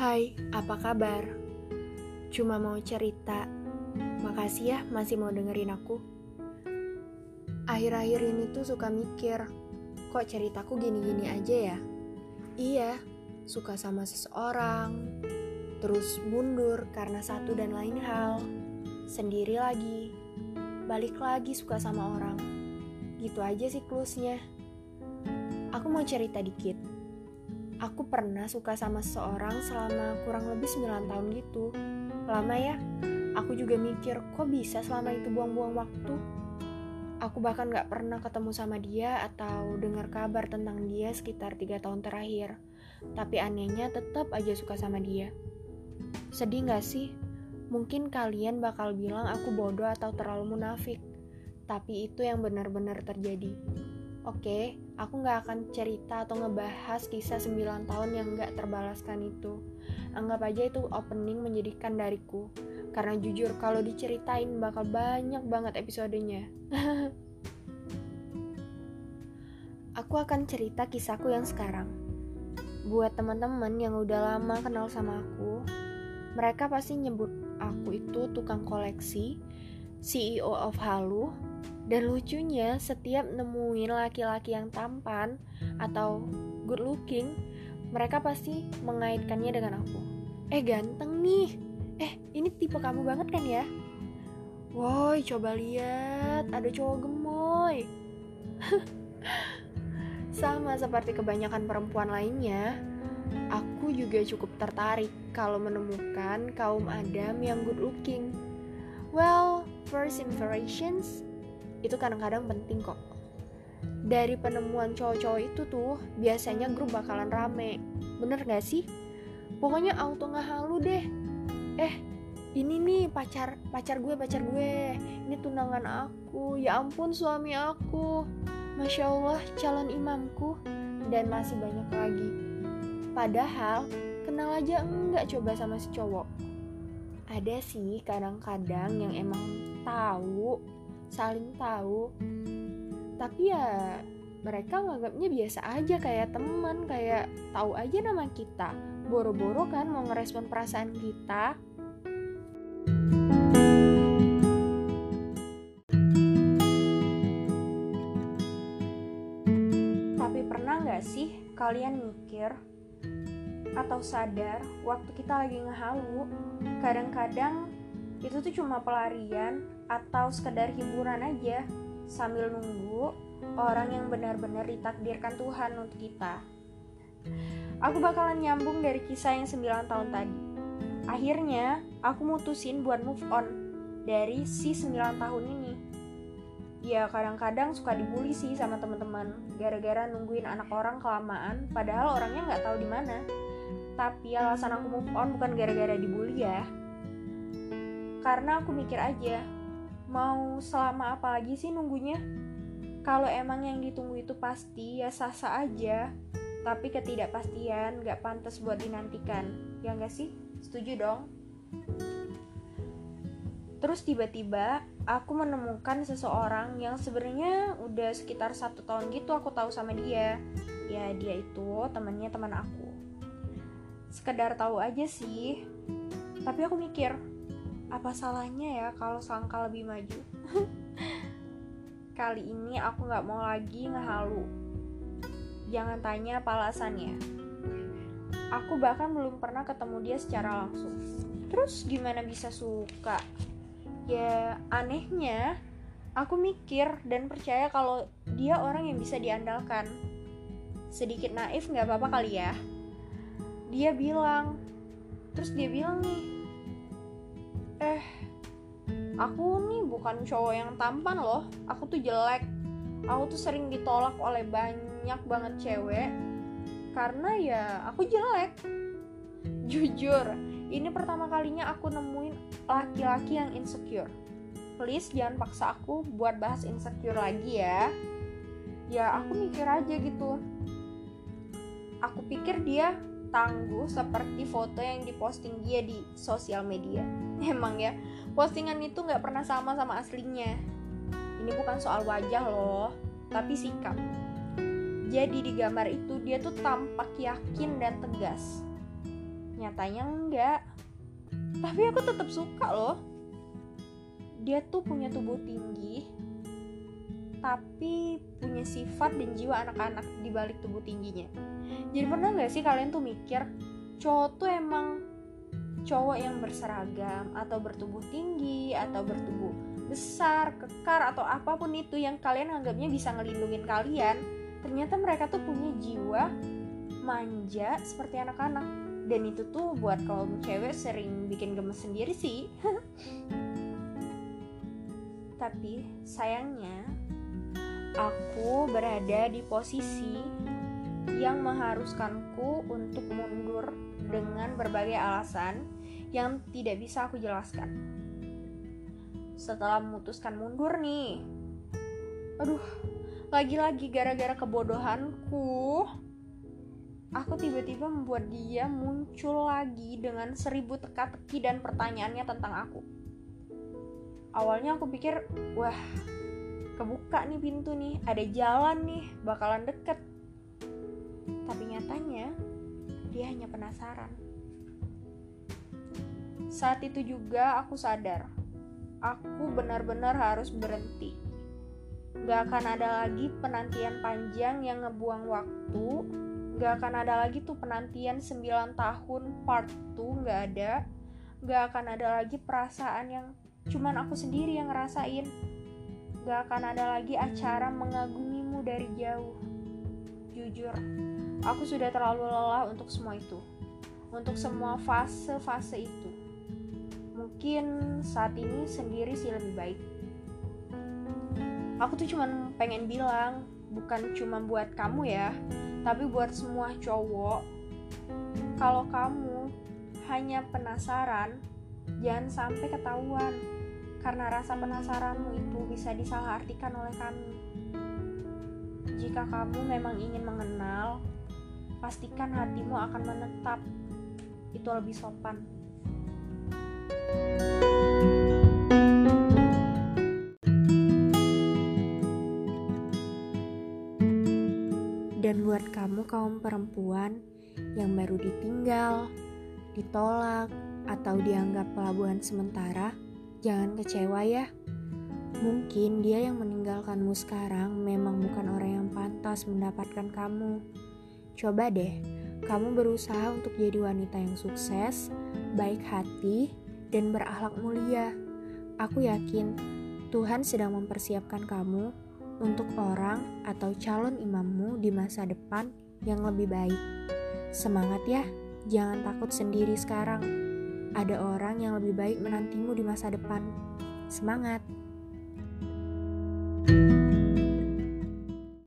Hai, apa kabar? Cuma mau cerita. Makasih ya masih mau dengerin aku. Akhir-akhir ini tuh suka mikir, kok ceritaku gini-gini aja ya? Iya, suka sama seseorang, terus mundur karena satu dan lain hal, sendiri lagi, balik lagi suka sama orang. Gitu aja sih klusnya. Aku mau cerita dikit aku pernah suka sama seseorang selama kurang lebih 9 tahun gitu. Lama ya? Aku juga mikir, kok bisa selama itu buang-buang waktu? Aku bahkan gak pernah ketemu sama dia atau dengar kabar tentang dia sekitar 3 tahun terakhir. Tapi anehnya tetap aja suka sama dia. Sedih gak sih? Mungkin kalian bakal bilang aku bodoh atau terlalu munafik. Tapi itu yang benar-benar terjadi. Oke, aku nggak akan cerita atau ngebahas kisah 9 tahun yang nggak terbalaskan itu. Anggap aja itu opening menjadikan dariku. Karena jujur, kalau diceritain bakal banyak banget episodenya. aku akan cerita kisahku yang sekarang. Buat teman-teman yang udah lama kenal sama aku, mereka pasti nyebut aku itu tukang koleksi, CEO of Halu, dan lucunya, setiap nemuin laki-laki yang tampan atau good looking, mereka pasti mengaitkannya dengan aku. Eh ganteng nih, eh ini tipe kamu banget kan ya? Woi, coba lihat, ada cowok gemoy. Sama seperti kebanyakan perempuan lainnya, aku juga cukup tertarik kalau menemukan kaum Adam yang good looking. Well, first impressions itu kadang-kadang penting kok. Dari penemuan cowok-cowok itu tuh biasanya grup bakalan rame. Bener gak sih? Pokoknya auto ngehalu deh. Eh ini nih pacar pacar gue pacar gue. Ini tunangan aku. Ya ampun suami aku. Masya allah calon imamku. Dan masih banyak lagi. Padahal kenal aja enggak coba sama si cowok. Ada sih kadang-kadang yang emang tahu saling tahu. Tapi ya mereka nganggapnya biasa aja kayak teman kayak tahu aja nama kita. Boro-boro kan mau ngerespon perasaan kita. Tapi pernah nggak sih kalian mikir atau sadar waktu kita lagi ngehalu kadang-kadang itu tuh cuma pelarian atau sekedar hiburan aja sambil nunggu orang yang benar-benar ditakdirkan Tuhan untuk kita. Aku bakalan nyambung dari kisah yang 9 tahun tadi. Akhirnya, aku mutusin buat move on dari si 9 tahun ini. Ya kadang-kadang suka dibully sih sama teman-teman gara-gara nungguin anak orang kelamaan padahal orangnya nggak tahu di mana. Tapi alasan aku move on bukan gara-gara dibully ya, karena aku mikir aja mau selama apa lagi sih nunggunya? Kalau emang yang ditunggu itu pasti ya sah-sah aja. Tapi ketidakpastian gak pantas buat dinantikan. Ya gak sih? Setuju dong. Terus tiba-tiba aku menemukan seseorang yang sebenarnya udah sekitar satu tahun gitu aku tahu sama dia. Ya dia itu temannya teman aku. Sekedar tahu aja sih. Tapi aku mikir apa salahnya ya kalau sangka lebih maju? Kali ini aku nggak mau lagi ngehalu. Jangan tanya apa alasannya. Aku bahkan belum pernah ketemu dia secara langsung. Terus gimana bisa suka? Ya anehnya aku mikir dan percaya kalau dia orang yang bisa diandalkan. Sedikit naif nggak apa-apa kali ya? Dia bilang terus dia bilang nih eh aku nih bukan cowok yang tampan loh. Aku tuh jelek. Aku tuh sering ditolak oleh banyak banget cewek karena ya aku jelek. Jujur ini pertama kalinya aku nemuin laki-laki yang insecure. Please jangan paksa aku buat bahas insecure lagi ya. Ya aku mikir aja gitu. Aku pikir dia tangguh seperti foto yang diposting dia di sosial media. Emang ya, postingan itu nggak pernah sama sama aslinya. Ini bukan soal wajah loh, tapi sikap. Jadi di gambar itu dia tuh tampak yakin dan tegas. Nyatanya enggak. Tapi aku tetap suka loh. Dia tuh punya tubuh tinggi, tapi punya sifat dan jiwa anak-anak di balik tubuh tingginya. Jadi pernah nggak sih kalian tuh mikir cowok tuh emang cowok yang berseragam atau bertubuh tinggi atau bertubuh besar, kekar atau apa pun itu yang kalian anggapnya bisa ngelindungin kalian, ternyata mereka tuh punya jiwa manja seperti anak-anak dan itu tuh buat kaum cewek sering bikin gemes sendiri sih tapi sayangnya aku berada di posisi yang mengharuskanku untuk mundur dengan berbagai alasan yang tidak bisa aku jelaskan setelah memutuskan mundur nih aduh lagi-lagi gara-gara kebodohanku aku tiba-tiba membuat dia muncul lagi dengan seribu teka-teki dan pertanyaannya tentang aku. Awalnya aku pikir, wah, kebuka nih pintu nih, ada jalan nih, bakalan deket. Tapi nyatanya, dia hanya penasaran. Saat itu juga aku sadar, aku benar-benar harus berhenti. Gak akan ada lagi penantian panjang yang ngebuang waktu Gak akan ada lagi tuh penantian 9 tahun part 2 gak ada Gak akan ada lagi perasaan yang cuman aku sendiri yang ngerasain Gak akan ada lagi acara mengagumimu dari jauh. Jujur, aku sudah terlalu lelah untuk semua itu. Untuk semua fase-fase itu. Mungkin saat ini sendiri sih lebih baik. Aku tuh cuman pengen bilang Bukan cuma buat kamu ya tapi buat semua cowok, kalau kamu hanya penasaran, jangan sampai ketahuan. Karena rasa penasaranmu itu bisa disalahartikan oleh kami. Jika kamu memang ingin mengenal, pastikan hatimu akan menetap. Itu lebih sopan. Dan buat kamu kaum perempuan yang baru ditinggal, ditolak, atau dianggap pelabuhan sementara, jangan kecewa ya. Mungkin dia yang meninggalkanmu sekarang memang bukan orang yang pantas mendapatkan kamu. Coba deh, kamu berusaha untuk jadi wanita yang sukses, baik hati, dan berakhlak mulia. Aku yakin Tuhan sedang mempersiapkan kamu untuk orang atau calon imammu di masa depan yang lebih baik. Semangat ya, jangan takut sendiri sekarang. Ada orang yang lebih baik menantimu di masa depan. Semangat!